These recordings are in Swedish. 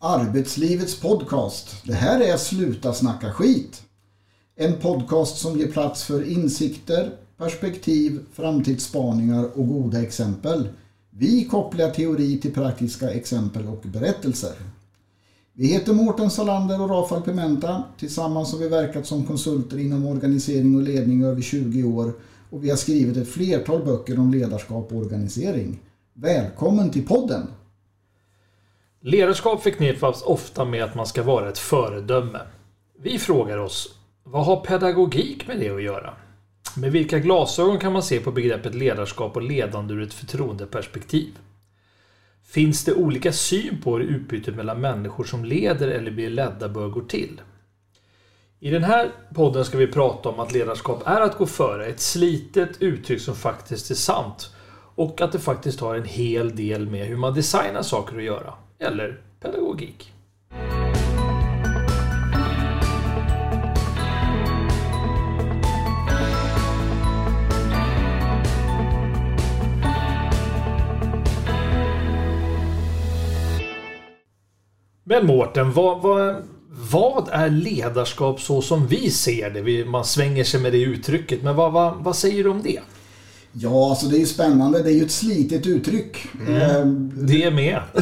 Arbetslivets podcast. Det här är Sluta snacka skit. En podcast som ger plats för insikter, perspektiv, framtidsspaningar och goda exempel. Vi kopplar teori till praktiska exempel och berättelser. Vi heter Mårten Salander och Rafael Pimenta. Tillsammans har vi verkat som konsulter inom organisering och ledning i över 20 år och vi har skrivit ett flertal böcker om ledarskap och organisering. Välkommen till podden! Ledarskap förknippas ofta med att man ska vara ett föredöme. Vi frågar oss, vad har pedagogik med det att göra? Med vilka glasögon kan man se på begreppet ledarskap och ledande ur ett förtroendeperspektiv? Finns det olika syn på hur utbytet mellan människor som leder eller blir ledda bör gå till? I den här podden ska vi prata om att ledarskap är att gå före, ett slitet uttryck som faktiskt är sant och att det faktiskt har en hel del med hur man designar saker att göra, eller pedagogik. Men Mårten, vad, vad, vad är ledarskap så som vi ser det? Man svänger sig med det uttrycket, men vad, vad, vad säger du om det? Ja, alltså det är ju spännande. Det är ju ett slitet uttryck. Mm. Ehm, det är med.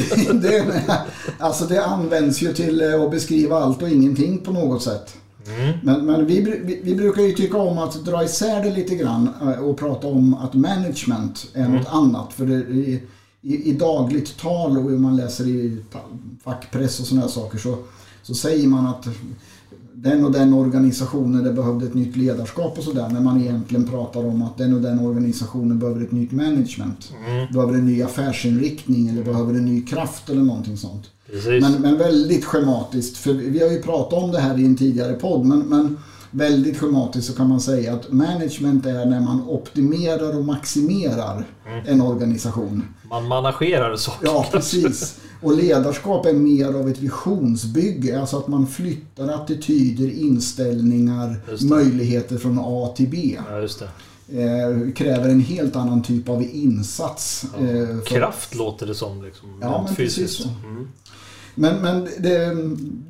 det, är med. Alltså det används ju till eh, att beskriva allt och ingenting på något sätt. Mm. Men, men vi, vi, vi, brukar ju tycka om att dra isär det lite grann eh, och prata om att management är mm. något annat. För i, i, i dagligt tal och hur man läser i fackpress och sådana saker så, så säger man att den och den organisationen det behövde ett nytt ledarskap och sådär. När man egentligen pratar om att den och den organisationen behöver ett nytt management. Mm. Behöver en ny affärsinriktning eller behöver en ny kraft eller någonting sånt. Men, men väldigt schematiskt. För vi har ju pratat om det här i en tidigare podd. Men, men väldigt schematiskt så kan man säga att management är när man optimerar och maximerar mm. en organisation. Man managerar saker. Ja, precis. Och ledarskap är mer av ett visionsbygge. Alltså att man flyttar attityder, inställningar, möjligheter från A till B. Ja. Eh, kräver en helt annan typ av insats. Ja. Eh. Kraft låter det som. Liksom, ja, men fysiskt. Mm. Men, men det,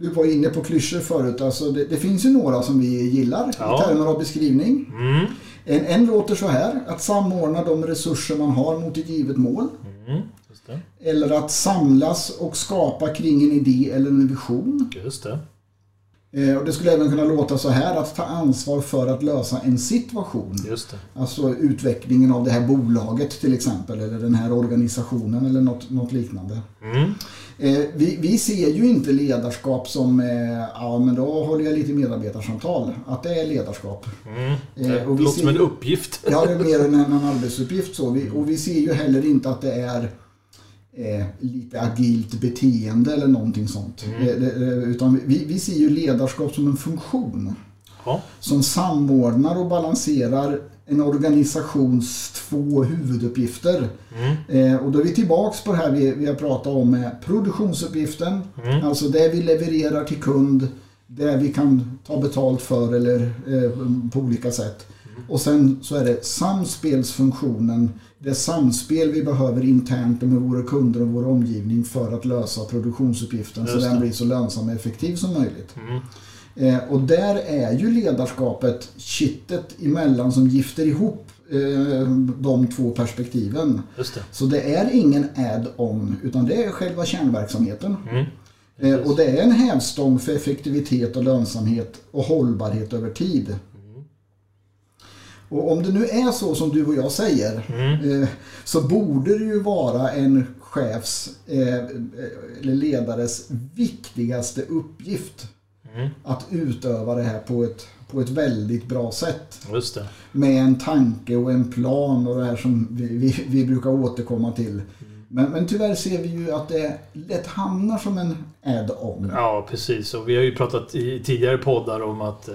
du var inne på klyschor förut. Alltså det, det, finns ju några som vi gillar ja. i termer av beskrivning. Mm. En, en låter så här, att samordna de resurser man har mot ett givet mål. Mm. Eller att samlas och skapa kring en idé eller en vision. Just det. Eh, och det skulle även kunna låta så här, att ta ansvar för att lösa en situation. Just det. Alltså utvecklingen av det här bolaget till exempel, eller den här organisationen eller något, något liknande. Mm. Eh, vi, vi, ser ju inte ledarskap som, eh, ja men då håller jag lite medarbetarsamtal. Att det är ledarskap. Mm. Det eh, låter som en uppgift. Ja, det är mer än en arbetsuppgift. Så. Vi, och vi ser ju heller inte att det är eh, lite agilt beteende eller någonting sånt. Mm. utan vi, vi ser ju ledarskap som en funktion. Ja. Som samordnar och balanserar en organisations två huvuduppgifter. Mm. Eh, och då är vi tillbaks på det här vi, vi har pratat om med produktionsuppgiften. Mm. Alltså det vi levererar till kund, det vi kan ta betalt för eller eh, på olika sätt. Mm. Och sen så är det samspelsfunktionen, det samspel vi behöver internt med våra kunder och vår omgivning för att lösa produktionsuppgiften så den blir så lönsam och effektiv som möjligt. Mm. Eh, och där är ju ledarskapet kittet emellan som gifter ihop eh, de två perspektiven. Det. Så det är ingen add-on utan det är själva kärnverksamheten. Mm. Eh, och det är en hävstång för effektivitet och lönsamhet och hållbarhet över tid. Och om det nu är så som du och jag säger mm. eh, så borde det ju vara en chefs eh, eller ledares viktigaste uppgift Mm. Att utöva det här på ett, på ett väldigt bra sätt. Med en tanke och en plan och det här som vi, vi, vi brukar återkomma till. Mm. Men, men tyvärr ser vi ju att det lätt hamnar som en add-on. Ja, precis. Och vi har ju pratat i tidigare poddar om att eh,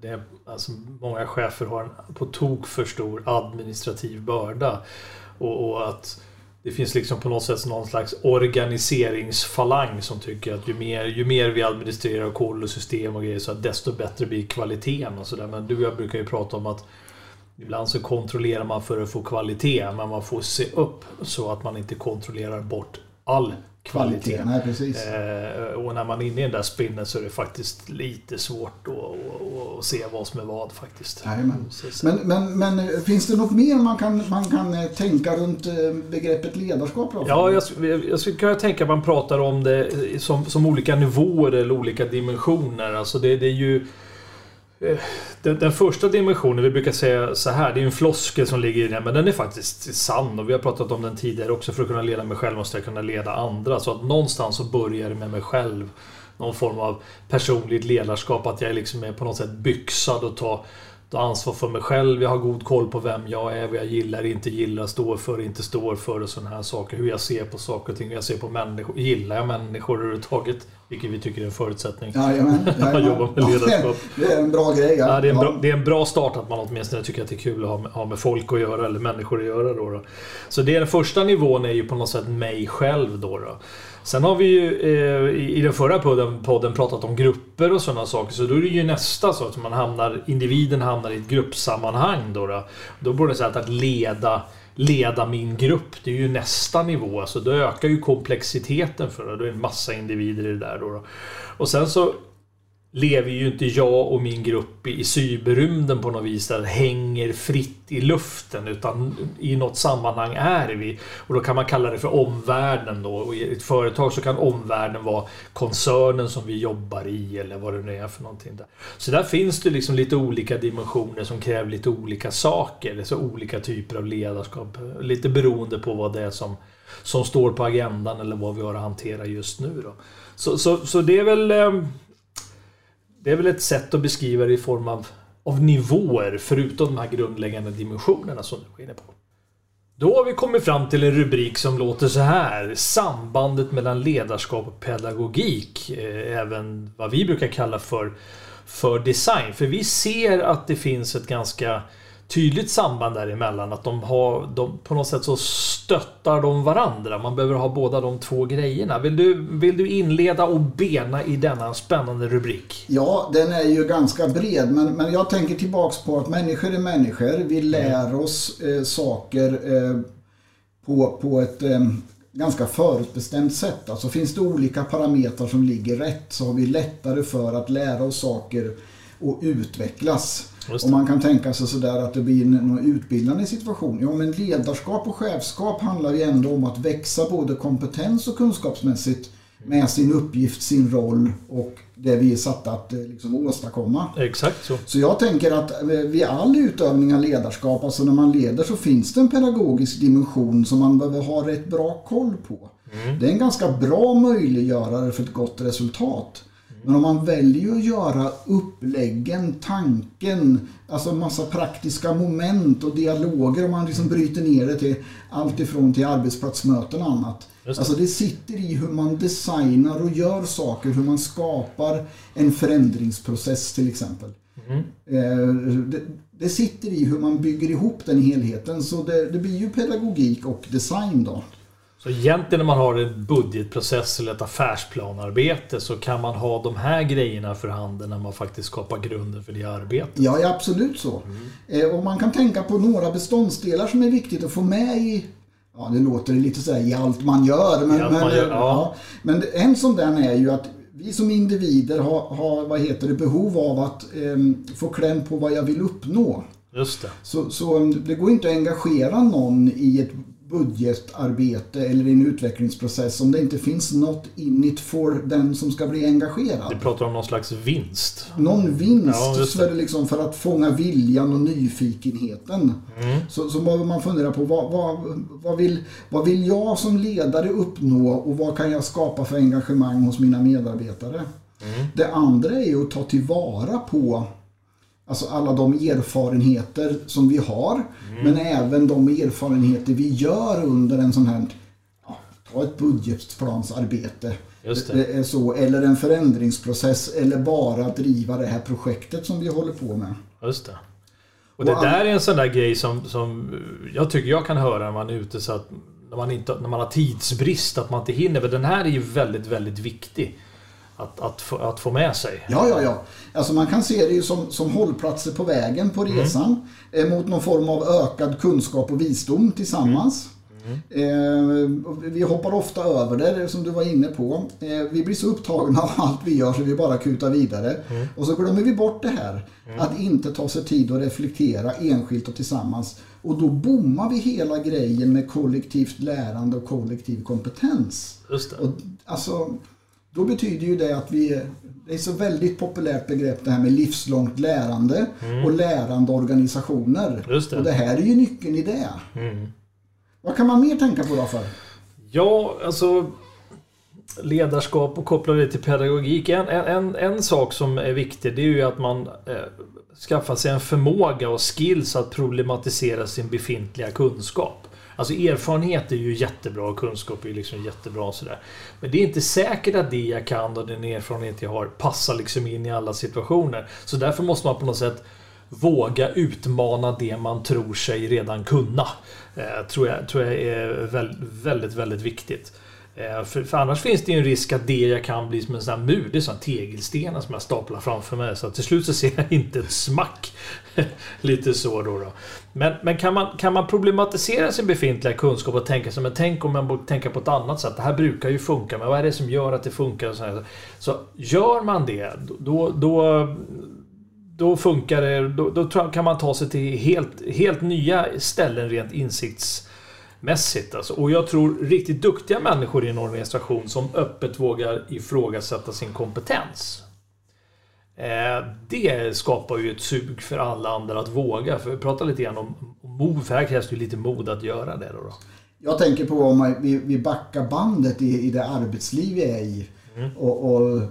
det är, alltså, många chefer har en på tok för stor administrativ börda. Och, och att det finns liksom på något sätt någon slags organiseringsfalang som tycker att ju mer, ju mer vi administrerar koll och system och grejer så att desto bättre blir kvaliteten och sådär. Men du och jag brukar ju prata om att ibland så kontrollerar man för att få kvalitet men man får se upp så att man inte kontrollerar bort all kvalitet. Kvalitet, nej precis. Eh, och när man är inne i den där spinnen så är det faktiskt lite svårt att, se vad som är vad faktiskt. Jajamän. Men, men, men eh, finns det något mer man kan, man kan eh, tänka runt eh, begreppet ledarskap? Då? Ja, jag, jag skulle kunna tänka att man pratar om det som, som olika nivåer eller olika dimensioner. Alltså det, det är ju... Eh, den, den första dimensionen, vi brukar säga så här, det är en floskel som ligger i det, men den är faktiskt sann. Och vi har pratat om den tidigare också. För att kunna leda mig själv måste jag kunna leda andra. Så att någonstans så börjar det med mig själv. Någon form av personligt ledarskap. Att jag liksom är på något sätt byxad och tar ta ansvar för mig själv. Jag har god koll på vem jag är, vad jag gillar, inte gillar, står för, inte står för och sådana här saker. Hur jag ser på saker och ting, hur jag ser på människor. Gillar jag människor överhuvudtaget? Vilket vi tycker är en förutsättning. Jajamän, jajamän. jobbar med ledarskap. Ja, det är en bra grej. Ja, det, är en bra, det är en bra start att man åtminstone tycker att det är kul att ha med, ha med folk att göra, eller människor att göra. Då, då. Så det är den första nivån är ju på något sätt mig själv. Då, då. Sen har vi ju eh, i, den förra podden, podden pratat om grupper och sådana saker. Så då är det ju nästa så att man hamnar, individen hamnar i ett gruppsammanhang. Då, då. då borde det säga att leda leda min grupp. Det är ju nästa nivå. Alltså då ökar ju komplexiteten för det. Då är det en massa individer i det där. Då. Och sen så lever ju inte jag och min grupp i cyberrymden på något vis där hänger fritt i luften utan i något sammanhang är vi. Och då kan man kalla det för omvärlden då. Och i ett företag så kan omvärlden vara koncernen som vi jobbar i eller vad det nu är för någonting. Där. Så där finns det liksom lite olika dimensioner som kräver lite olika saker. alltså olika typer av ledarskap. Lite beroende på vad det är som, som står på agendan eller vad vi har att hantera just nu. Då. Så, så, så det är väl... Ehm, det är väl ett sätt att beskriva det i form av, av nivåer förutom de här grundläggande dimensionerna som du var inne på. Då har vi kommit fram till en rubrik som låter så här. Sambandet mellan ledarskap och pedagogik. Eh, även vad vi brukar kalla för, för design. För vi ser att det finns ett ganska tydligt samband däremellan. Att de har, de, på något sätt så stöttar de varandra. Man behöver ha båda de två grejerna. Vill du, vill du inleda och bena i denna spännande rubrik? Ja, den är ju ganska bred men, men jag tänker tillbaks på att människor är människor. Vi lär oss eh, saker eh, på, på ett eh, ganska förutbestämt sätt. Alltså finns det olika parametrar som ligger rätt så har vi lättare för att lära oss saker och utvecklas. Och man kan tänka sig sådär att det blir en utbildande situation. Ja men ledarskap och chefskap handlar ju ändå om att växa både kompetens och kunskapsmässigt med sin uppgift, sin roll och det vi är satta att eh, liksom, åstadkomma. Exakt så. Så jag tänker att eh, vid all utövning av ledarskap, alltså när man leder så finns det en pedagogisk dimension som man behöver ha rätt bra koll på. Det är en ganska bra möjliggörare för ett gott resultat. Men om man väljer att göra uppläggen, tanken, alltså massa praktiska moment och dialoger om man liksom bryter ner det till allt ifrån till arbetsplatsmöten och annat. Det. Alltså det sitter i hur man designar och gör saker, hur man skapar en förändringsprocess till exempel. Eh, Det, det sitter i hur man bygger ihop den helheten. Så det, det blir ju pedagogik och design då. Så egentligen när man har en budgetprocess eller ett affärsplanarbete så kan man ha de här grejerna för handen när man faktiskt skapar grunden för det arbetet. Ja, absolut så. Eh, Och man kan tänka på några beståndsdelar som är viktigt att få med i Ja, det låter lite så här i allt man gör. Men, allt man men, gör, ja. ja. men en sån där är ju att vi som individer har, har vad heter det, behov av att em, få kläm på vad jag vill uppnå. Just det. Så, så em, det går inte att engagera någon i ett budgetarbete eller i en utvecklingsprocess om det inte finns något in it for den som ska bli engagerad. Vi pratar om någon slags vinst. Någon vinst Ja, så är det liksom för att fånga viljan och nyfikenheten. Mm. Så, så behöver man fundera på vad, vad, vad, vill, vad vill jag som ledare uppnå och vad kan jag skapa för engagemang hos mina medarbetare. Mm. Det andra är ju att ta tillvara på Alltså alla de erfarenheter som vi har Mm. men även de erfarenheter vi gör under en sån här ja, Ta ett budgetplansarbete. Det är så, eller en förändringsprocess eller bara driva det här projektet som vi håller på med. Just det. Och det där är en sån där grej som, som jag tycker jag kan höra när man är ute så att när man, inte, när man har tidsbrist att man inte hinner. Men den här är ju väldigt, väldigt viktig. Att, att, få, att få med sig. Ja, ja, ja. Alltså man kan se det ju som, som hållplatser på vägen på resan eh, mot någon form av ökad kunskap och visdom tillsammans. Eh, vi hoppar ofta över det, som du var inne på. Eh, vi blir så upptagna av allt vi gör så vi bara kutar vidare. Och så glömmer vi bort det här. Att inte ta sig tid att reflektera enskilt och tillsammans. Och då bommar vi hela grejen med kollektivt lärande och kollektiv kompetens. Just det. Och, alltså, då betyder ju det att vi... Det är så väldigt populärt begrepp det här med livslångt lärande och lärande organisationer. Det. Och det här är ju nyckeln i det. Vad kan man mer tänka på då för? Ja, alltså ledarskap och koppla det till pedagogik. En, en, en sak som är viktig det är ju att man eh, skaffar sig en förmåga och skills att problematisera sin befintliga kunskap. Alltså erfarenhet är ju jättebra och kunskap är ju liksom jättebra och sådär. Men det är inte säkert att det jag kan och den erfarenhet jag har passar liksom in i alla situationer. Så därför måste man på något sätt våga utmana det man tror sig redan kunna. Eh, tror, jag, tror jag är väldigt, väldigt, viktigt. Eh, för, för annars finns det ju en risk att det jag kan bli som en sån här mur. Det är sån tegelstenar som jag staplar framför mig. Så till slut så ser jag inte ett smack. Lite så då. då. Men, men kan, man, kan man problematisera sin befintliga kunskap och tänka sig, men tänk om man borde tänka på ett annat sätt. Det här brukar ju funka, men vad är det som gör att det funkar? Och så, här. så gör man det, då, då, då funkar det. Då, då kan man ta sig till helt, helt nya ställen rent insiktsmässigt. Alltså. Och jag tror riktigt duktiga människor i en organisation som öppet vågar ifrågasätta sin kompetens. Eh, det skapar ju ett sug för alla andra att våga. För vi pratar lite grann om mod, för här krävs det lite mod att göra det. Då. Jag tänker på om vi, backar bandet i, i det arbetsliv vi är i. Och, och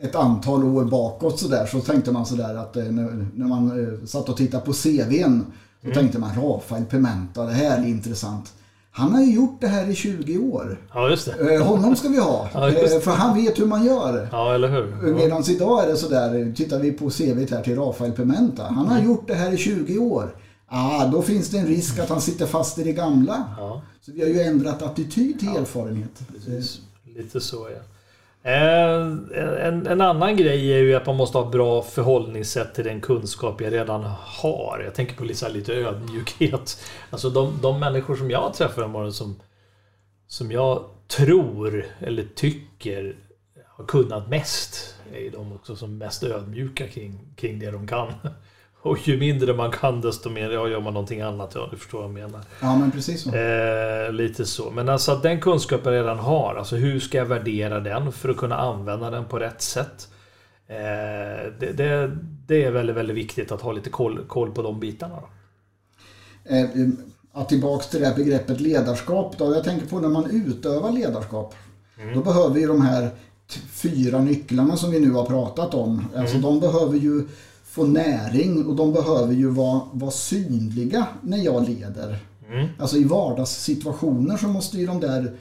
ett antal år bakåt så där så tänkte man sådär att eh, när, när man eh, satt och tittade på CVn så tänkte man Rafael Pimenta, det här är intressant. Han har ju gjort det här i 20 år. Ja, just det. Eh, honom ska vi ha. Ja. Eh, för han vet hur man gör. Ja, eller hur? Ja. Medan idag är det sådär, tittar vi på CVt här till Rafael Pimenta. Han har gjort det här i 20 år. Ah, då finns det en risk att han sitter fast i det gamla. Ja. Så vi har ju ändrat attityd till erfarenhet. Precis. Lite så ja. Eh, en, en annan grej är ju att man måste ha bra förhållningssätt till den kunskap jag redan har. Jag tänker på lite, lite ödmjukhet. Alltså de, de människor som jag träffar om morgon som, som jag tror eller tycker har kunnat mest är ju de också som är mest ödmjuka kring, kring det de kan. Och ju mindre man kan desto mer ja, gör man någonting annat. Ja, du förstår vad jag menar. Ja, men precis så. Eh, lite så. Men alltså att den kunskap jag redan har, alltså hur ska jag värdera den för att kunna använda den på rätt sätt? Eh, det, det, det är väldigt, väldigt viktigt att ha lite koll, koll på de bitarna. Då. Eh, att tillbaks till det här begreppet ledarskap. Då. Jag tänker på när man utövar ledarskap. Då behöver ju de här fyra nycklarna som vi nu har pratat om. Alltså de behöver ju få näring och de behöver ju vara, vara synliga när jag leder. Alltså i vardagssituationer så måste ju de där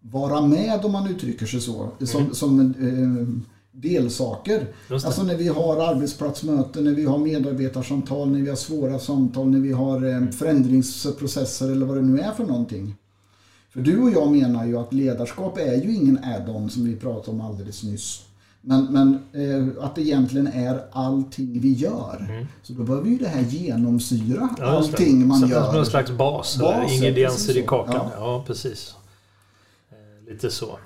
vara med om man uttrycker sig så. Som, som eh, delsaker. Alltså när vi har arbetsplatsmöten, när vi har medarbetarsamtal, när vi har svåra samtal, när vi har eh, förändringsprocesser eller vad det nu är för någonting. För du och jag menar ju att ledarskap är ju ingen add-on som vi pratade om alldeles nyss. Men, men eh, att det egentligen är allting vi gör. Så då behöver ju det här genomsyra Mm. Ja, det. allting man Sätta gör. Som en slags bas, Bas, ingredienser i så. kakan. Ja. Ja, precis. Eh, Lite så.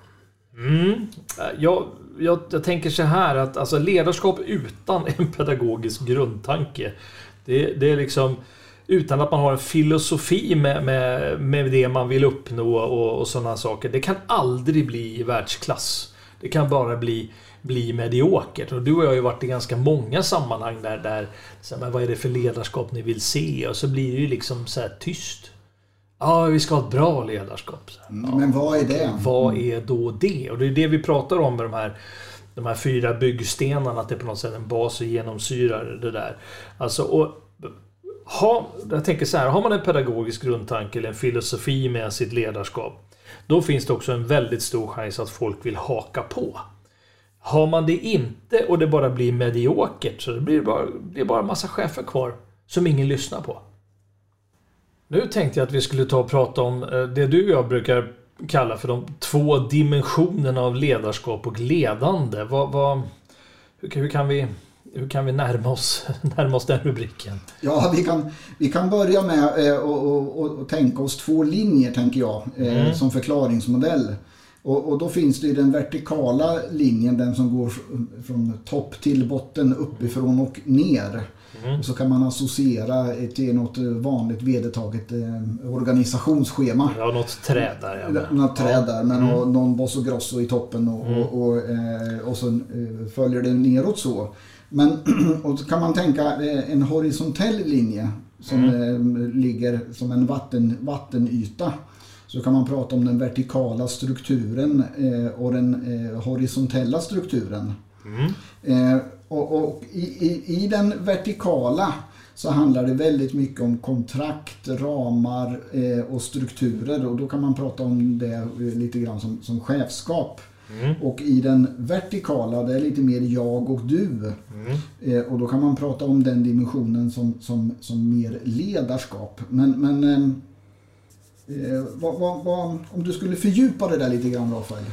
Mm. Eh, Jag, jag, jag tänker så här att alltså, ledarskap utan en pedagogisk grundtanke. Det, det är liksom utan att man har en filosofi med, med, med det man vill uppnå och, och sådana saker. Det kan aldrig bli världsklass. Det kan bara bli, bli mediokert. Och du och jag har ju varit i ganska många sammanhang där, där så här, men vad är det för ledarskap ni vill se? Och så blir det ju liksom så här tyst. Ja, vi ska ha ett bra ledarskap. Här. Mm, Men vad är det? Vad är då det? Och det är det vi pratar om med de här, de här fyra byggstenarna. Att det på något sätt en bas och genomsyrar det där. Alltså, och, ha, jag tänker så här, har man en pedagogisk grundtanke eller en filosofi med sitt ledarskap. Då finns det också en väldigt stor chans att folk vill haka på. Har man det inte och det bara blir mediokert så det blir bara, det är bara en massa chefer kvar som ingen lyssnar på. Nu tänkte jag att vi skulle ta och prata om eh, det du och jag brukar kalla för de två dimensionerna av ledarskap och ledande. Vad, vad, hur, kan- hur kan vi hur kan vi närma oss, närma oss den rubriken? Ja, vi kan, vi kan börja med att eh, tänka oss två linjer, tänker jag, eh, Mm. som förklaringsmodell. Och, och då finns det ju den vertikala linjen, den som går från topp till botten, uppifrån och ner. Mm. Och så kan man associera till något vanligt vedertaget eh, organisationsschema. Ja, något träd där. Ja, men- Något träd där med Mm. någon, någon boss och grosso i toppen och, Mm. och, och, eh, och så eh, följer det neråt så. Men och så kan man tänka eh, en horisontell linje som eh, ligger som en vatten, vattenyta. Så kan man prata om den vertikala strukturen eh, och den eh, horisontella strukturen. Mm. Eh, och och i, i, I den vertikala så handlar det väldigt mycket om kontrakt, ramar och strukturer och då kan man prata om det lite grann som, som chefskap. Mm. Och i den vertikala, det är lite mer jag och du. Mm. Eh, och då kan man prata om den dimensionen som, som, som mer ledarskap. Men, men ehm, eh, vad, vad, vad, om du skulle fördjupa det där lite grann Rafael?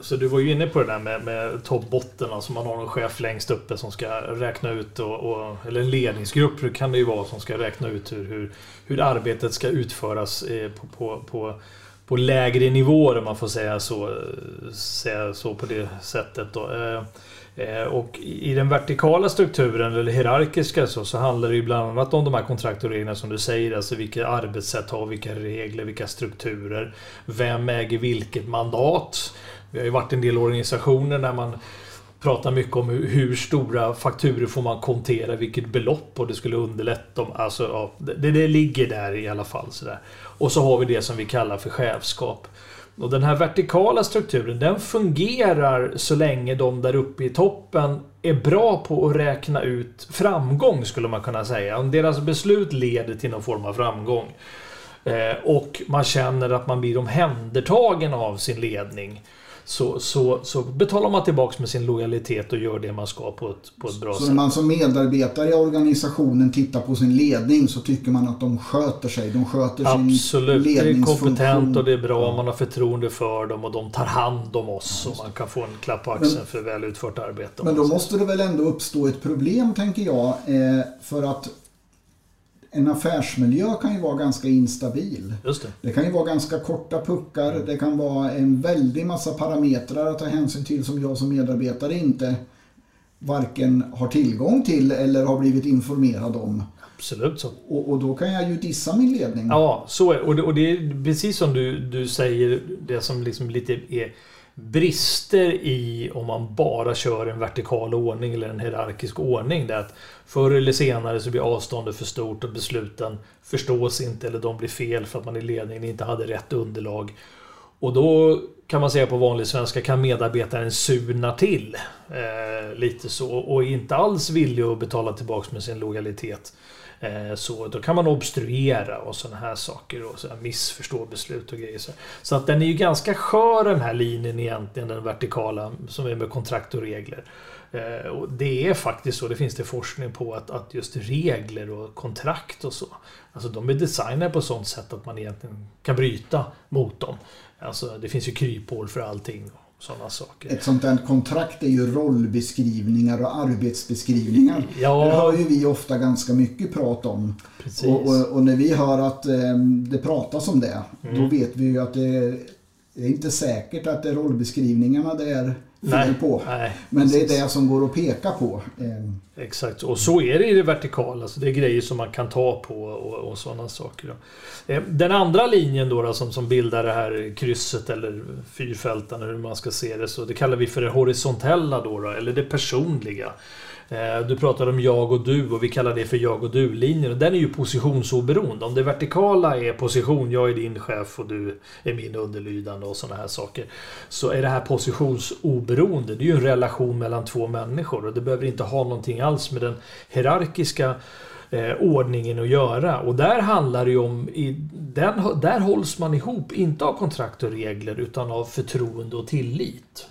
Så du var ju inne på det där med, med topp-botten, alltså man har någon chef längst uppe som ska räkna ut, och, och, eller en ledningsgrupp kan det ju vara, som ska räkna ut hur, hur, hur arbetet ska utföras eh, på, på, på, på lägre nivåer om man får säga så, eh, säga så på det sättet. Då. Eh, Eh, och i den vertikala strukturen, eller hierarkiska, så, så handlar det ju bland annat om de här kontrakt och reglerna som du säger. Alltså vilka arbetssätt har vilka regler, vilka strukturer. Vem äger vilket mandat? Vi har ju varit i en del organisationer där man pratar mycket om hur, stora fakturer får man kontera, vilket belopp och det skulle underlätta om... Alltså, ja, det, det ligger där i alla fall. Sådär. Och så har vi det som vi kallar för chefskap. Och den här vertikala strukturen den fungerar så länge de där uppe i toppen är bra på att räkna ut framgång skulle man kunna säga. Om deras beslut leder till någon form av framgång. Eh, och man känner att man blir omhändertagen av sin ledning. Så, så, så betalar man tillbaks med sin lojalitet och gör det man ska på ett, på ett bra Så sätt. när man som medarbetare i organisationen tittar på sin ledning så tycker man att de sköter sig. De sköter Absolut, sin det är ledningsfunktion. kompetent och det är bra. Man har förtroende för dem och de tar hand om oss. Och man kan få en klapp på axeln för väl utfört arbete. Men då måste det väl ändå uppstå ett problem tänker jag. Eh, för att en affärsmiljö kan ju vara ganska instabil. Just det. Det kan ju vara ganska korta puckar. Det kan vara en väldig massa parametrar att ta hänsyn till som jag som medarbetare inte varken har tillgång till eller har blivit informerad om. Absolut så. Och, och då kan jag ju dissa min ledning. Ja, så är och det. Och det är precis som du, du säger, det som liksom lite är brister i om man bara kör en vertikal ordning eller en hierarkisk ordning. Det är att förr eller senare så blir avståndet för stort och besluten förstås inte eller de blir fel för att man i ledningen inte hade rätt underlag. Och då kan man säga på vanlig svenska kan medarbetaren surna till. Eh, lite så. Och inte alls villig att betala tillbaks med sin lojalitet. Eh, så då kan man obstruera och sådana här saker och så här missförstå beslut och grejer. Så, att den är ju ganska skör den här linjen egentligen, den vertikala som är med kontrakt och regler. Eh, och det är faktiskt så, det finns det forskning på, att, att just regler och kontrakt och så. Alltså de är designade på sånt sätt att man egentligen kan bryta mot dem. Alltså det finns ju kryphål för allting och sådana saker. Ett sånt där kontrakt är ju rollbeskrivningar och arbetsbeskrivningar. Ja. Det hör ju vi ofta ganska mycket prat om. Och, och, och när vi hör att eh, det pratas om det, Mm. då vet vi ju att det är, det är inte säkert att det är rollbeskrivningarna det är fel på. nej, Men det är precis. det som går att peka på. Exakt, och så är det i det vertikala. Så det är grejer som man kan ta på och, och sådana saker. Då. Eh, Den andra linjen då, då som, som bildar det här krysset eller fyrfälten, hur man ska se det, så det kallar vi för det horisontella då, då eller det personliga. Eh, du pratade om jag och du och vi kallar det för jag och du-linjen. Och Den är ju positionsoberoende. Om det vertikala är position, jag är din chef och du är min underlydande och sådana här saker. Så är det här positionsoberoende. Det är ju en relation mellan två människor och det behöver inte ha någonting alls med den hierarkiska eh, ordningen att göra. Och där handlar det ju om, i, den, där hålls man ihop, inte av kontrakt och regler utan av förtroende och tillit.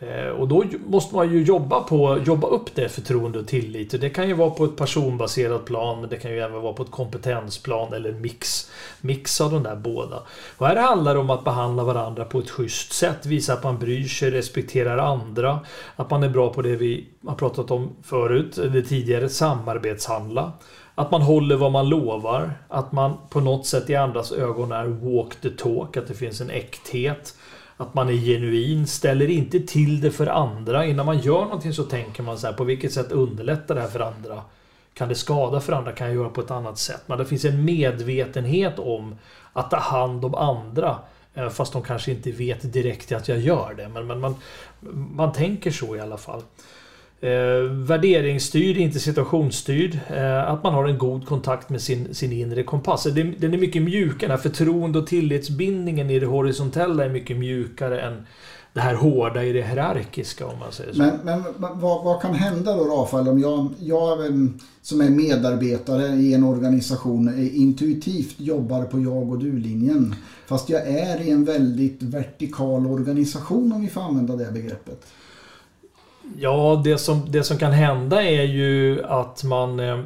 Eh, och då måste man ju jobba, på, jobba upp det förtroende och tillit. Det kan ju vara på ett personbaserat plan, men det kan ju även vara på ett kompetensplan eller mix. Mix av de där båda. Och här handlar det om att behandla varandra på ett schysst sätt. Visa att man bryr sig, respekterar andra. Att man är bra på det vi har pratat om förut, det tidigare, samarbetshandla. Att man håller vad man lovar. Att man på något sätt i andras ögon är walk the talk. Att det finns en äkthet. Att man är genuin, ställer inte till det för andra. Innan man gör någonting så tänker man så här, på vilket sätt underlättar det här för andra? Kan det skada för andra? Kan jag göra på ett annat sätt? Men det finns en medvetenhet om att ta hand om andra. Eh, fast de kanske inte vet direkt att jag gör det. Men, men man, man tänker så i alla fall. Eh, värderingsstyrd, inte situationsstyrd. Eh, att man har en god kontakt med sin, sin inre kompass. Den, den är mycket mjukare. Förtroende och tillitsbindningen i det horisontella är mycket mjukare än det här hårda i det hierarkiska om man säger så. Men, men vad, vad, kan hända då Rafael om jag, jag som är medarbetare i en organisation intuitivt jobbar på jag och du-linjen. Fast jag är i en väldigt vertikal organisation om vi får använda det begreppet. Ja, det som, det som kan hända är ju att man eh,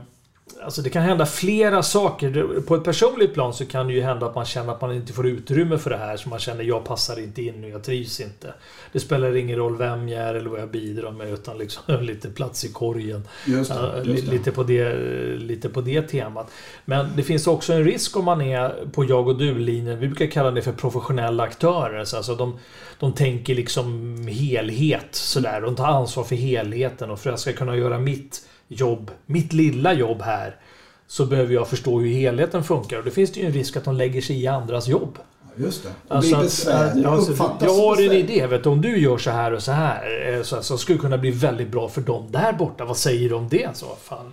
Alltså det kan hända flera saker. På ett personligt plan så kan det ju hända att man känner att man inte får utrymme för det här. Så man känner jag passar inte in och jag trivs inte. Det spelar ingen roll vem jag är eller vad jag bidrar med utan liksom lite plats i korgen. Just det, just det. Lite, på det, lite på det temat. Men det finns också en risk om man är på jag och du-linjen. Vi brukar kalla det för professionella aktörer. alltså de, de tänker liksom helhet sådär. De tar ansvar för helheten och för att jag ska kunna göra mitt jobb, mitt lilla jobb här, så behöver jag förstå hur helheten funkar. Och då finns det ju en risk att de lägger sig i andras jobb. Just det. Och alltså, blir besvärligt. Alltså, jag har en idé. Vet du, om du gör så här och så här eh, så, så skulle det kunna bli väldigt bra för dem där borta. Vad säger du om det? Så, fan,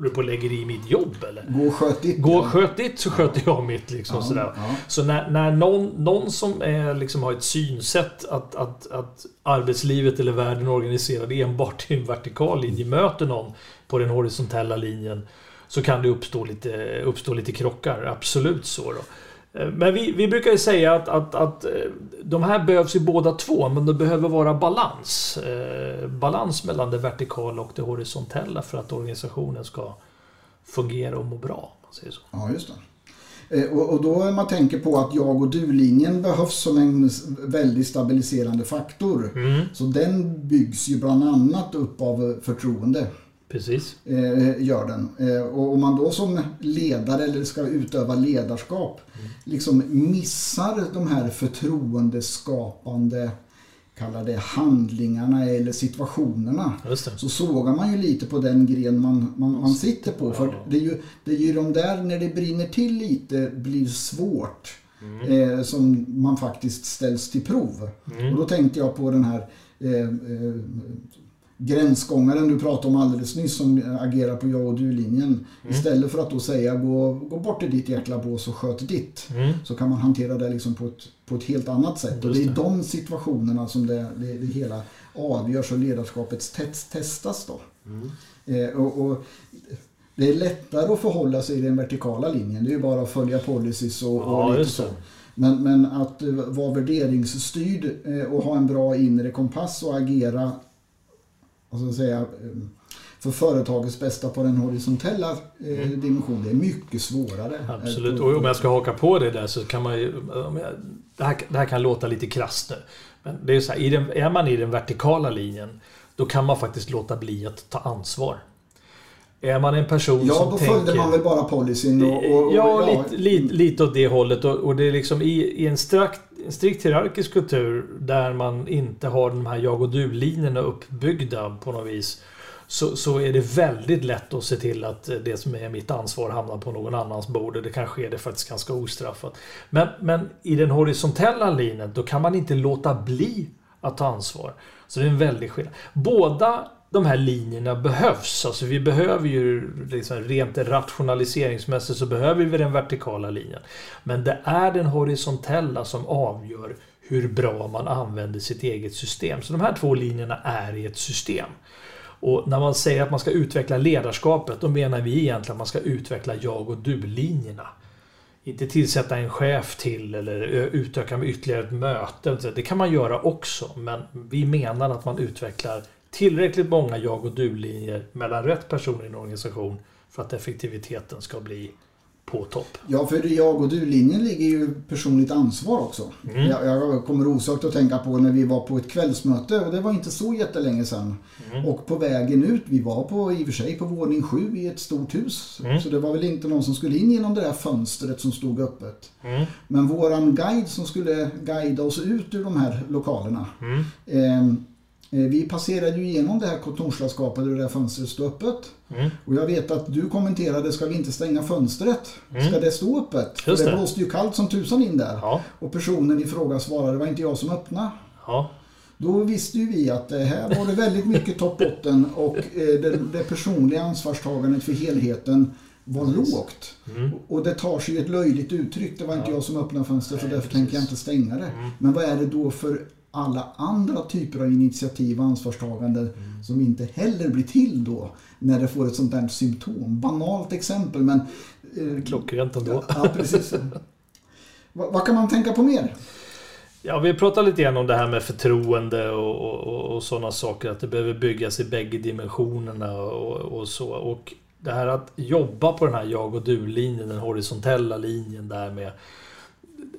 håller du på och lägger i mitt jobb eller? Gå och sköt ditt. Gå och sköt ditt så sköter jag mitt. Liksom, ja, sådär. Ja. Så när, när någon, någon som är, liksom, har ett synsätt att, att, att arbetslivet eller världen är organiserad enbart i en vertikal linje möter någon på den horisontella linjen så kan det uppstå lite, uppstå lite krockar. Absolut så. Då. Eh, men vi, vi brukar ju säga att, att, att eh, de här behövs ju båda två, men det behöver vara balans. Eh, balans mellan det vertikala och det horisontella för att organisationen ska fungera och må bra. Man säger så. Ja, just det. Och, och då man tänker på att jag och du-linjen behövs som en väldigt stabiliserande faktor. Mm. Så den byggs ju bland annat upp av förtroende. Precis. Eh, gör den. Eh, och om man då som ledare eller ska utöva ledarskap mm. liksom missar de här förtroendeskapande kallar det handlingarna eller situationerna. Så sågar man ju lite på den gren man, man, man sitter på. För det är, ju, det är ju de där när det brinner till lite blir svårt. Mm. Eh, som man faktiskt ställs till prov. Mm. Och då tänkte jag på den här eh, eh gränsgångaren du pratade om alldeles nyss som agerar på jag och du-linjen. Mm. Istället för att då säga gå, gå bort till ditt jäkla bås och sköt ditt. Mm. Så kan man hantera det liksom på, ett, på ett helt annat sätt. Och det är i de situationerna som det, det, det hela avgörs och ledarskapet test, testas. Då. Mm. Eh, och, och, det är lättare att förhålla sig i den vertikala linjen. Det är ju bara att följa policies och, ja, och lite så. Men, men att vara värderingsstyrd eh, och ha en bra inre kompass och agera vad ska jag säga, för företagets bästa på den horisontella eh, mm. dimensionen. Det är mycket svårare. Absolut. Och om jag ska haka på det där så kan man ju... Det här, det här kan låta lite krasst nu. Men det är så här, den, är man i den vertikala linjen då kan man faktiskt låta bli att ta ansvar. Är man en person ja, som tänker... Ja, då följde man väl bara policyn och... och, och ja, ja, lite, lite, lite åt det hållet. Och, och det är liksom i, i en strakt, strikt hierarkisk kultur där man inte har de här jag och du-linjerna uppbyggda på något vis. Så, så är det väldigt lätt att se till att det som är mitt ansvar hamnar på någon annans bord. och Det kan ske det faktiskt ganska ostraffat. Men, men i den horisontella linjen, då kan man inte låta bli att ta ansvar. Så det är en väldig skillnad. Båda de här linjerna behövs. Alltså vi behöver ju liksom, rent rationaliseringsmässigt så behöver vi den vertikala linjen. Men det är den horisontella som avgör hur bra man använder sitt eget system. Så de här två linjerna är i ett system. Och när man säger att man ska utveckla ledarskapet, då menar vi egentligen att man ska utveckla jag och du-linjerna inte tillsätta en chef till eller utöka med ytterligare ett möte. Det kan man göra också. Men vi menar att man utvecklar tillräckligt många jag och du-linjer mellan rätt personer i en organisation för att effektiviteten ska bli på topp. Ja, för jag och du-linjen ligger ju personligt ansvar också. Mm. Jag, jag, kommer osökt att tänka på när vi var på ett kvällsmöte och det var inte så jättelänge sedan. Mm. Och på vägen ut, vi var på, i och för sig på våning sju i ett stort hus. Mm. Så det var väl inte någon som skulle in genom det där fönstret som stod öppet. Mm. Men våran guide som skulle guida oss ut ur de här lokalerna. Eh, Eh, vi passerade ju igenom det här kontorslandskapet och det där fönstret stod öppet. Mm. Och jag vet att du kommenterade, ska vi inte stänga fönstret? Mm. Ska det stå öppet? För det, det blåste ju kallt som tusan in där. Ja. Och personen i fråga svarade, det var inte jag som öppnade. Ja. Då visste ju vi att här var det väldigt mycket toppbotten och eh, det, det personliga ansvarstagandet för helheten var lågt. Mm. Och det tar sig ett löjligt uttryck. Det var inte ja. jag som öppnade fönstret så därför precis. tänker jag inte stänga det. Mm. Men vad är det då för alla andra typer av initiativ och ansvarstagande mm. som inte heller blir till då när det får ett sånt där symptom. Banalt exempel men... Eh, Klockrent ändå. Ja, precis. vad, vad kan man tänka på mer? Ja, vi pratar lite grann om det här med förtroende och, och, och sådana saker. Att det behöver byggas i bägge dimensionerna och, och, så. Och det här att jobba på den här jag och du-linjen, den horisontella linjen där med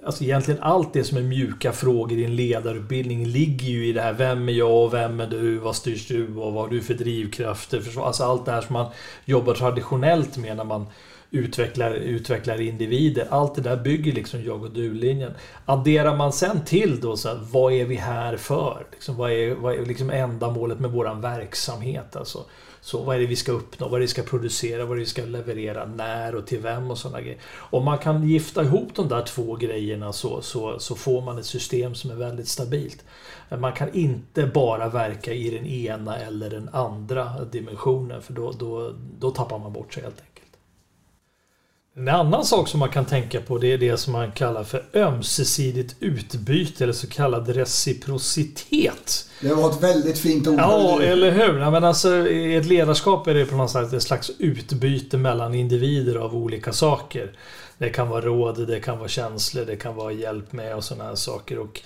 Alltså egentligen allt det som är mjuka frågor i en ledarutbildning ligger ju i det här. Vem är jag och vem är du? Vad styrs du av? Vad har du för drivkrafter? Alltså allt det här som man jobbar traditionellt med när man utvecklar, utvecklar individer. Allt det där bygger liksom jag och du-linjen. Adderar man sen till då så här, vad är vi här för? Liksom, vad är, vad är liksom ändamålet med våran verksamhet? Alltså, så vad är det vi ska uppnå? Vad är det vi ska producera? Vad är det vi ska leverera? När och till vem och sådana grejer. Om man kan gifta ihop de där två grejerna så, så, så får man ett system som är väldigt stabilt. Man kan inte bara verka i den ena eller den andra dimensionen för då, då, då tappar man bort sig helt enkelt. En annan sak som man kan tänka på det är det som man kallar för ömsesidigt utbyte eller så kallad reciprocitet. Det var ett väldigt fint ord. Ja, eller hur? Ja, men alltså, I ett ledarskap är det på något sätt ett slags utbyte mellan individer av olika saker. Det kan vara råd, det kan vara känslor, det kan vara hjälp med och sådana här saker. Och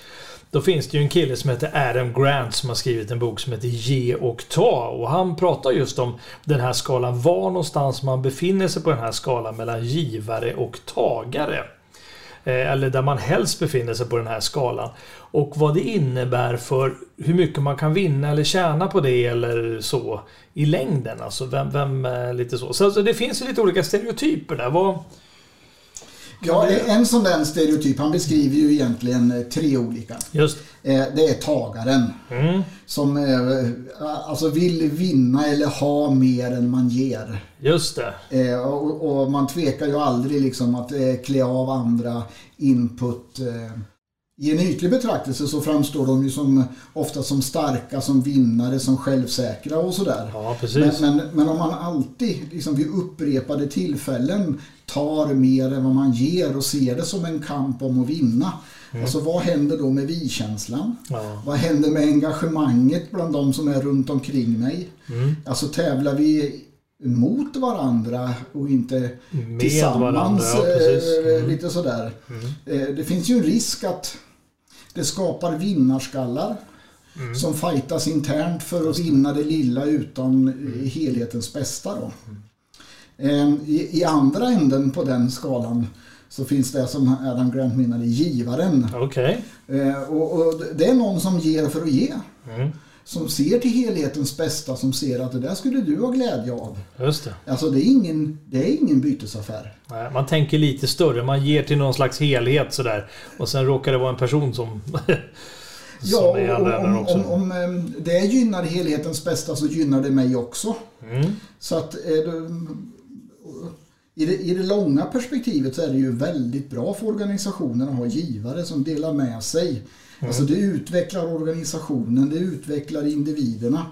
då finns det ju en kille som heter Adam Grant som har skrivit en bok som heter Ge och ta. Och han pratar just om den här skalan. Var någonstans man befinner sig på den här skalan mellan givare och tagare. Eh, eller där man helst befinner sig på den här skalan. Och vad det innebär för hur mycket man kan vinna eller tjäna på det eller så i längden. Alltså vem, vem eh, lite så. Så alltså, det finns ju lite olika stereotyper där. Vad, Ja, en sån där stereotyp, han beskriver ju egentligen eh, tre olika. Just. Eh, det är tagaren. Mm. Som eh, alltså vill vinna eller ha mer än man ger. Just det. Och, och man tvekar ju aldrig liksom att klä av andra input i en ytlig betraktelse så framstår de ju som, ofta som starka, som vinnare, som självsäkra och sådär. Ja, men, men, men, om man alltid liksom vid upprepade tillfällen tar mer än vad man ger och ser det som en kamp om att vinna. Mm. Alltså vad händer då med vi-känslan? Ja. Vad händer med engagemanget bland de som är runt omkring mig? Mm. Alltså tävlar vi mot varandra och inte med tillsammans. Varandra, ja, mm. Lite sådär. Mm. Eh, det finns ju en risk att det skapar vinnarskallar. Mm. Som fightas internt för att vinna det lilla utan mm. helhetens bästa. Då. Mm. I, I, andra änden på den skalan så finns det som Adam Grant menade, givaren. Okay. Eh, och, och, det är någon som ger för att ge. Mm som ser till helhetens bästa, som ser att det där skulle du ha glädje av. Just det. Alltså det är ingen, det är ingen bytesaffär. Nej, man tänker lite större, man ger till någon slags helhet sådär. Och sen råkar det vara en person som... ja, om, om, om, om, ehm, det gynnar helhetens bästa så gynnar det mig också. Mm. Så att... I det, I det långa perspektivet så är det ju väldigt bra för organisationen att ha givare som delar med sig Mm. Alltså det utvecklar organisationen, det utvecklar individerna.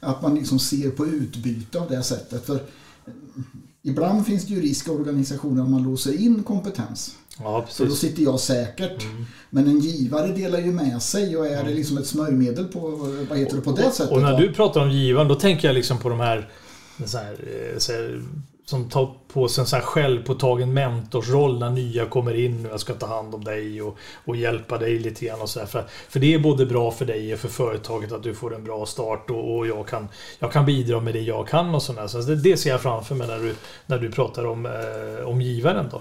Att man liksom ser på utbyte av det sättet. För ibland finns det ju risk i organisationen att man låser in kompetens. Ja, För då sitter jag säkert. Mm. Men en givare delar ju med sig och är mm. det liksom ett smörjmedel på, vad heter det, på det sättet. Och när du pratar om givaren då tänker jag liksom på de här, så här, så här som tar på sig en sån här självpåtagen mentorsroll när nya kommer in och jag ska ta hand om dig och, och hjälpa dig lite grann och så för, för det är både bra för dig och för företaget att du får en bra start och, och jag, kan, jag kan bidra med det jag kan och sådär. Så det, det ser jag framför mig när du, när du pratar om, eh, om givaren då.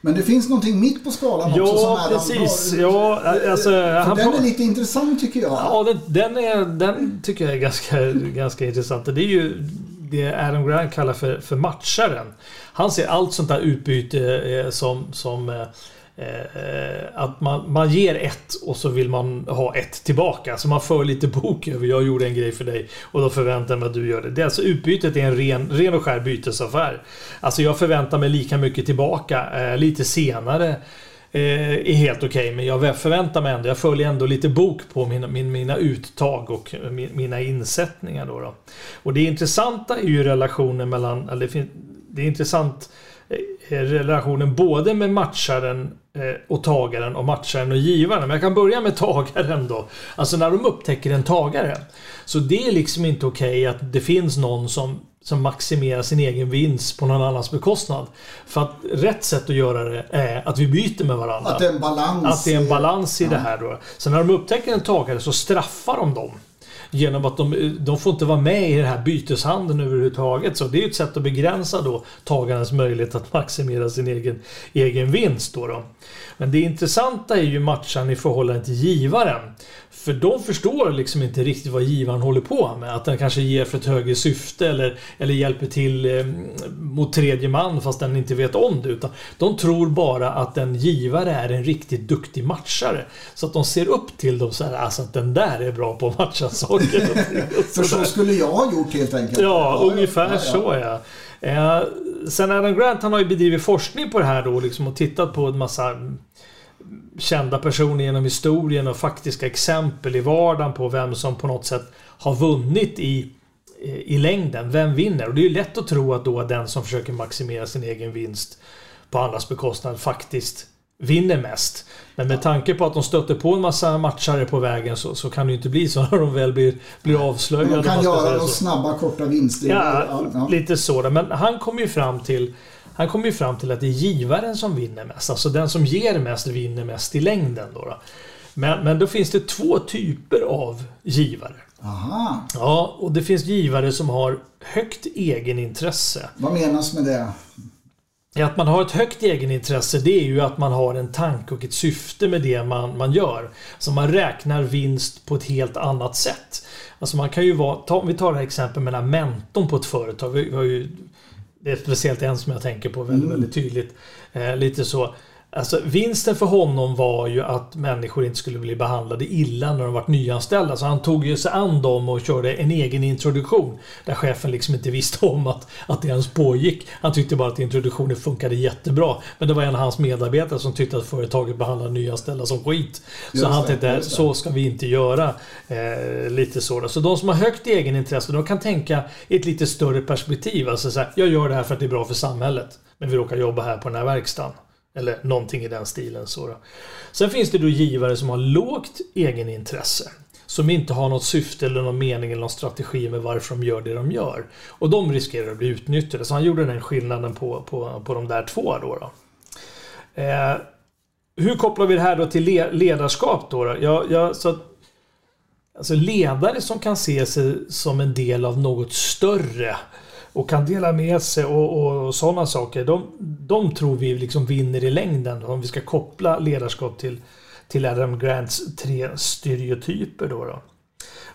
Men det finns någonting mitt på skalan ja, också som är precis. Ja, alltså, han den är lite intressant tycker jag. Ja, den, den, är, den tycker jag är ganska, ganska intressant. Det är ju det Adam Grant kallar för, för matcharen. Han ser allt sånt där utbyte eh, som, som eh, eh, att man, man ger ett och så vill man ha ett tillbaka. Så man för lite bok över jag gjorde en grej för dig och då förväntar jag mig att du gör det. det är alltså utbytet är en ren, ren och skär bytesaffär. Alltså jag förväntar mig lika mycket tillbaka eh, lite senare Eh, är helt okej. Okay, men jag förväntar mig ändå, jag följer ändå lite bok på mina, min, mina uttag och eh, mina insättningar. Då, då Och det intressanta är ju relationen mellan, eller det, det är intressant eh, relationen både med matcharen eh, och tagaren och matcharen och givaren. Men jag kan börja med tagaren då. Alltså när de upptäcker en tagare. Så det är liksom inte okej okay att det finns någon som som maximerar sin egen vinst på någon annans bekostnad. För att rätt sätt att göra det är att vi byter med varandra. Att det är en balans. Att det är en balans i ja. det här då. Så när de upptäcker en tagare så straffar de dem. Genom att de, de får inte vara med i den här byteshandeln överhuvudtaget. Så det är ju ett sätt att begränsa då tagarens möjlighet att maximera sin egen, egen vinst. Då, då. Men det intressanta är ju matchan i förhållande till givaren. För de förstår liksom inte riktigt vad givaren håller på med. Att den kanske ger för ett högre syfte eller, eller hjälper till eh, mot tredje man fast den inte vet om det. Utan de tror bara att en givare är en riktigt duktig matchare. Så att de ser upp till dem så här, alltså att den där är bra på att matcha saker. för så skulle jag ha gjort helt enkelt. Ja, ja ungefär ja, ja. så ja. Eh, sen Adam Grant han har ju bedrivit forskning på det här då liksom och tittat på en massa kända personer genom historien och faktiska exempel i vardagen på vem som på något sätt har vunnit i, i längden. Vem vinner? Och det är ju lätt att tro att då den som försöker maximera sin egen vinst på andras bekostnad faktiskt vinner mest. Men med tanke på att de stöter på en massa matchare på vägen så, så kan det ju inte bli så när de väl blir, blir avslöjade. De kan göra de snabba korta vinster. Ja, ja, lite så. Men han kom ju fram till han kommer ju fram till att det är givaren som vinner mest. Alltså den som ger mest vinner mest i längden. Då, då. Men, men då finns det två typer av givare. Aha. Ja, och det finns givare som har högt egenintresse. Vad menas med det? Att man har ett högt egenintresse det är ju att man har en tanke och ett syfte med det man, man gör. Så man räknar vinst på ett helt annat sätt. Alltså man kan ju vara, ta, om vi tar det här exemplet med mentorn på ett företag. Vi har ju det är speciellt en som jag tänker på väldigt, mm. väldigt tydligt. Eh, lite så. Alltså, vinsten för honom var ju att människor inte skulle bli behandlade illa när de var nyanställda. Så han tog ju sig an dem och körde en egen introduktion. Där chefen liksom inte visste om att, att det ens pågick. Han tyckte bara att introduktionen funkade jättebra. Men det var en av hans medarbetare som tyckte att företaget behandlade nyanställda som skit. Så just han tänkte, så ska vi inte göra. Eh, lite så. Så de som har högt egenintresse, de kan tänka i ett lite större perspektiv. Alltså så här, jag gör det här för att det är bra för samhället. Men vi råkar jobba här på den här verkstaden. Eller någonting i den stilen. Så då. Sen finns det då givare som har lågt egenintresse. Som inte har något syfte eller någon mening eller någon strategi med varför de gör det de gör. Och de riskerar att bli utnyttjade. Så han gjorde den skillnaden på, på, på de där två. Då, då. Eh, hur kopplar vi det här då till ledarskap? Då, då? Jag, jag, så att, alltså ledare som kan se sig som en del av något större och kan dela med sig och, och, och sådana saker. De, de tror vi liksom vinner i längden om vi ska koppla ledarskap till, till Adam Grants tre stereotyper. Då, då.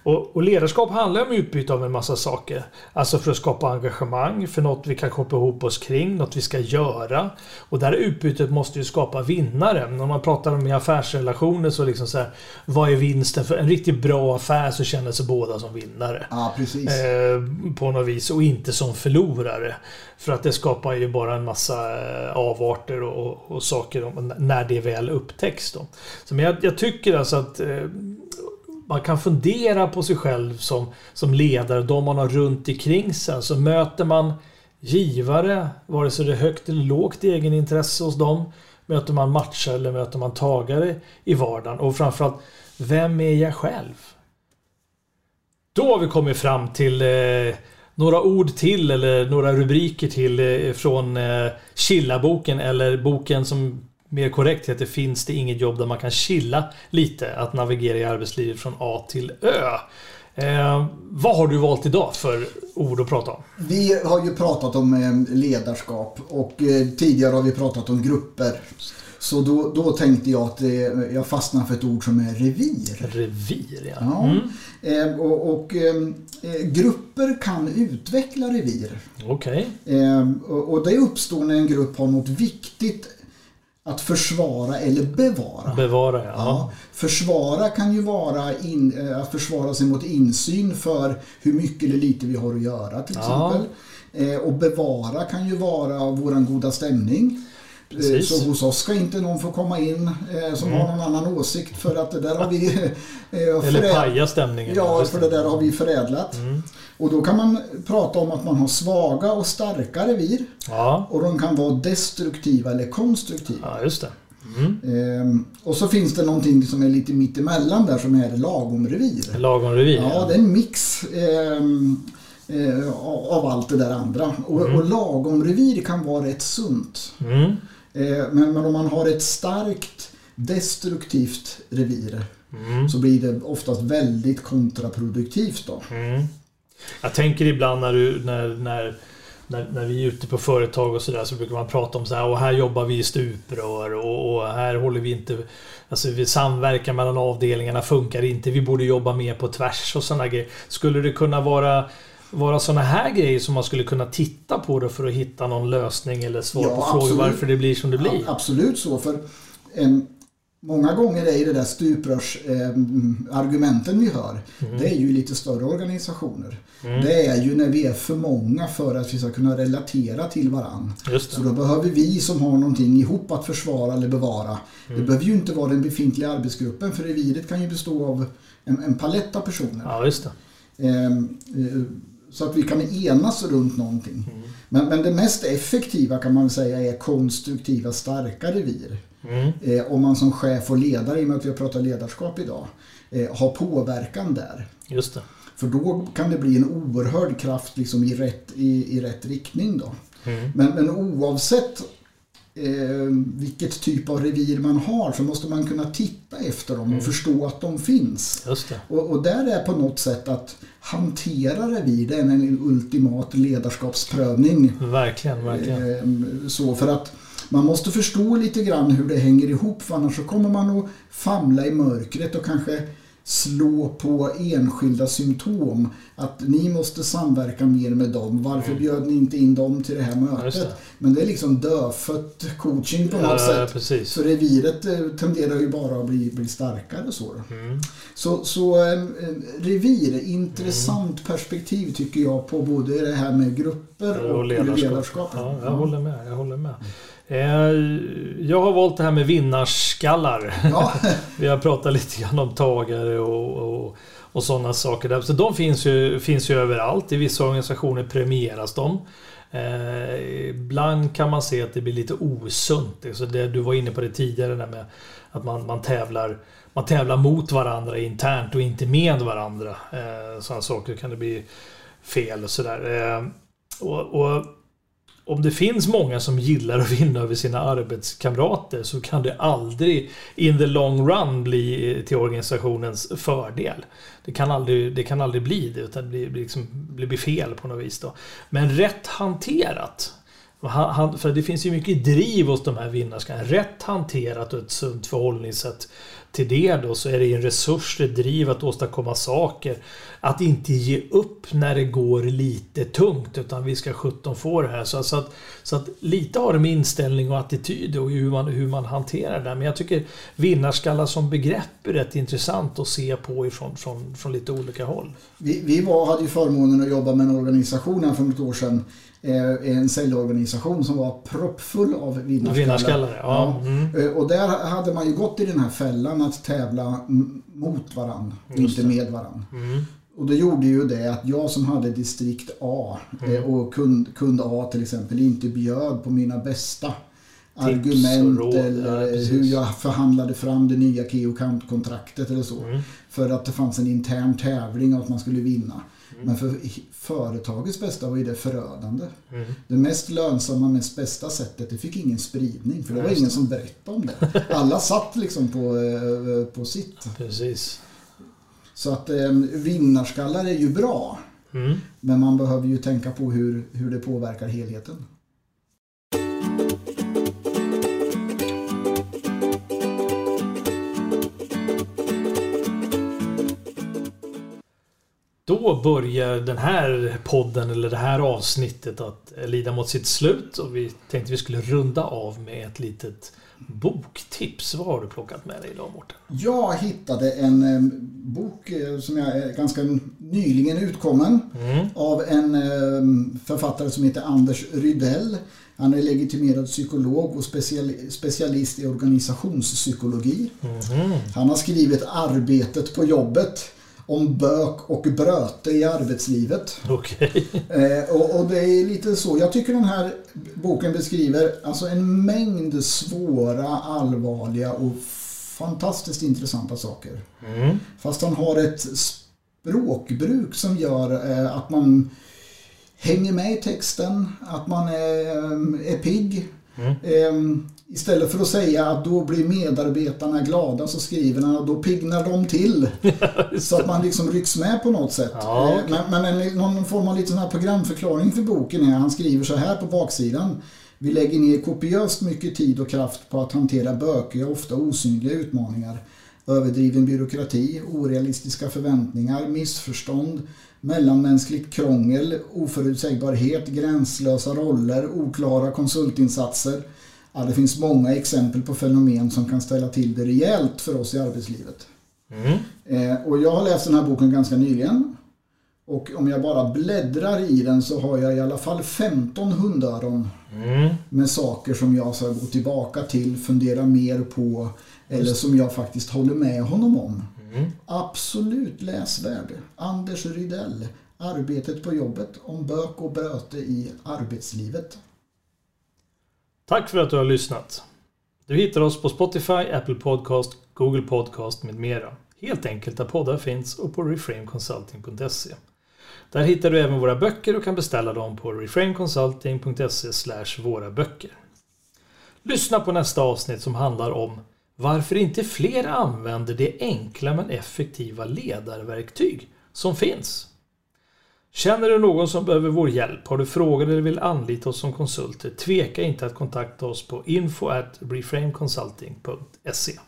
Och, och, ledarskap handlar om utbyte av en massa saker. Alltså för att skapa engagemang, för något vi kan koppla ihop oss kring, något vi ska göra. Och där utbytet måste ju skapa vinnare. När man pratar om affärsrelationer så liksom så här, vad är vinsten? För en riktigt bra affär så känner sig båda som vinnare. Ja, precis. Eh, på något vis och inte som förlorare. För att det skapar ju bara en massa eh, avarter och, och, och saker när det väl upptäcks. Då. Så men jag, jag tycker alltså att eh, man kan fundera på sig själv som, som ledare, de man har runt omkring sig. Så möter man givare, vare sig det är högt eller lågt egenintresse hos dem. Möter man matcher eller möter man tagare i vardagen? Och framförallt, vem är jag själv? Då har vi kommit fram till eh, några ord till eller några rubriker till eh, från eh, Chilla-boken eller boken som mer korrekt heter Finns det inget jobb där man kan chilla lite? Att navigera i arbetslivet från A till Ö. Eh, vad har du valt idag för ord att prata om? Vi har ju pratat om eh, ledarskap och eh, tidigare har vi pratat om grupper. Så då, då tänkte jag att jag fastnade för ett ord som är revir. Revir, ja. ja. Mm. och, och grupper kan utveckla revir. Okej. Okay. och, och det uppstår när en grupp har något viktigt att försvara eller bevara. Bevara, ja. ja. Försvara kan ju vara in, att försvara sig mot insyn för hur mycket eller lite vi har att göra till exempel. Ja. Eh, och bevara kan ju vara våran goda stämning. Precis. Så hos oss ska inte någon få komma in eh, som mm. har någon annan åsikt för att det där har vi... Eh, Eller paja stämningen. Ja, för det där har vi förädlat. Mm. Och då kan man prata om att man har svaga och starka revir. Ja. Och de kan vara destruktiva eller konstruktiva. Ja, just det. Mm. Ehm, och så finns det någonting som är lite mittemellan där som är lagomrevir. Lagomrevir? Ja, ja, det är en mix. Ehm, eh, av allt det där andra. Och, mm. och lagomrevir kan vara rätt sunt. Mm. Eh, men, men om man har ett starkt destruktivt revir mm. så blir det oftast väldigt kontraproduktivt. Då. Mm. Jag tänker ibland när, du, när, när, när, när vi är ute på företag och sådär så brukar man prata om så här och här jobbar vi i stuprör och, och här håller vi inte Alltså vi samverkar mellan avdelningarna funkar inte. Vi borde jobba mer på tvärs och sådana grejer. Skulle det kunna vara vara sådana här grejer som man skulle kunna titta på då för att hitta någon lösning eller svar ja, på absolut. frågor varför det blir som det blir? Ja, absolut så. för en, Många gånger är det där stuprörsargumenten eh, vi hör, mm. det är ju lite större organisationer. Mm. Det är ju när vi är för många för att vi ska kunna relatera till varandra. Så då behöver vi som har någonting ihop att försvara eller bevara. Mm. Det behöver ju inte vara den befintliga arbetsgruppen för reviret kan ju bestå av en, en palett av personer. Ja, just det. Ehm, eh, så att vi kan enas runt någonting. Mm. Men, men det mest effektiva kan man säga är konstruktiva, starka revir. Mm. Eh, om man som chef och ledare, i och med att vi har pratat ledarskap idag, eh, har påverkan där. Just det. För då kan det bli en oerhörd kraft liksom i, rätt, i, i rätt riktning. Då. Mm. Men, men oavsett eh, vilket typ av revir man har så måste man kunna titta efter dem och mm. förstå att de finns. Och, och, där är på något sätt att hantera revir, det är en ultimat ledarskapsprövning. Verkligen, verkligen. Eh, så för att man måste förstå lite grann hur det hänger ihop för annars så kommer man att famla i mörkret och kanske slå på enskilda symptom. Att ni måste samverka mer med dem. Varför mm. bjöd ni inte in dem till det här mötet? Det. Men det är liksom dödfött coaching på något ja, sätt. Precis. Så reviret eh, tenderar ju bara att bli, bli starkare. Så, mm. så, så eh, revir, intressant mm. perspektiv tycker jag på både det här med grupper och, och ledarskap. ledarskap. Ja, jag håller med. Jag håller med. Eh, jag har valt det här med vinnarskallar. Ja. Vi har pratat lite grann om tagare och, och, och sådana saker. Där. Så de finns ju, finns ju överallt. I vissa organisationer premieras de. Eh, ibland kan man se att det blir lite osunt. Så det, du var inne på det tidigare där med att man, man, tävlar, man tävlar mot varandra internt och inte med varandra. Eh, sådana saker kan det bli fel och sådär. Eh, och, och om det finns många som gillar att vinna över sina arbetskamrater så kan det aldrig in the long run bli till organisationens fördel. Det kan aldrig, det kan aldrig bli det utan det blir, liksom, det blir fel på något vis. Då. Men rätt hanterat för det finns ju mycket driv hos de här vinnarskarna. Rätt hanterat och ett sunt förhållningssätt till det då så är det en resurs, ett driv att åstadkomma saker. Att inte ge upp när det går lite tungt utan vi ska 17 få det här. Så, så, att, så att lite har det med inställning och attityd och hur man, hur man hanterar det. Men jag tycker vinnarskallar som begrepp är rätt intressant att se på ifrån från, från lite olika håll. Vi, vi var, hade ju förmånen att jobba med en organisation här för något år sedan en säljorganisation som var proppfull av vinnarskallar. vinnarskallar ja. Mm. Eh, och där hade man ju gått i den här fällan att tävla mot varandra, inte med varandra. Mm. Och det gjorde ju det att jag som hade distrikt A eh, mm. och kund, kund A till exempel inte bjöd på mina bästa argument eller ja, hur jag förhandlade fram det nya Keo kontraktet eller så. Mm. För att det fanns en intern tävling och att man skulle vinna. Men för företagets bästa var ju det förödande. Mm. Det mest lönsamma, mest bästa sättet, det fick ingen spridning. För det var ingen som berättade om det. Alla satt liksom på, eh, på sitt. Precis. Så att eh, vinnarskallar är ju bra. Mm. Men man behöver ju tänka på hur, hur det påverkar helheten. Då börjar den här podden eller det här avsnittet att lida mot sitt slut och vi tänkte vi skulle runda av med ett litet boktips. Vad har du plockat med dig idag Mårten? Jag hittade en eh, bok eh, som är ganska nyligen utkommen Mm. av en eh, författare som heter Anders Rydell. Han är legitimerad psykolog och special- specialist i organisationspsykologi. Mhm. Han har skrivit Arbetet på jobbet om bök och bröte i arbetslivet. Okej. Eh, och, och det är lite så. Jag tycker den här boken beskriver alltså en mängd svåra, allvarliga och fantastiskt intressanta saker. Mm. Fast han har ett språkbruk som gör eh, att man hänger med i texten, att man är, är pigg. Mm. Istället för att säga att då blir medarbetarna glada så skriver han att då piggnar de till. så att man liksom rycks med på något sätt. Ja, Eh, okej. Men, men en, någon form av lite sån här programförklaring för boken är han skriver så här på baksidan. Vi lägger ner kopiöst mycket tid och kraft på att hantera bökiga, ofta osynliga utmaningar. Överdriven byråkrati, orealistiska förväntningar, missförstånd, mellanmänskligt krångel, oförutsägbarhet, gränslösa roller, oklara konsultinsatser. Ja, det finns många exempel på fenomen som kan ställa till det rejält för oss i arbetslivet. Mm. Eh, och jag har läst den här boken ganska nyligen. Och om jag bara bläddrar i den så har jag i alla fall 15 hundöron Mm. med saker som jag ska gå tillbaka till, fundera mer på eller som jag faktiskt håller med honom om. Mm. Absolut läsvärd. Anders Rydell. Arbetet på jobbet om bök och bröte i arbetslivet. Tack för att du har lyssnat. Du hittar oss på Spotify, Apple Podcast, Google Podcast med mera. Helt enkelt där poddar finns och på reframeconsulting.se. Där hittar du även våra böcker och kan beställa dem på reframeconsulting.se våra böcker. Lyssna på nästa avsnitt som handlar om varför inte fler använder det enkla men effektiva ledarverktyg som finns. Känner du någon som behöver vår hjälp? Har du frågor eller vill anlita oss som konsulter? Tveka inte att kontakta oss på info at reframeconsulting.se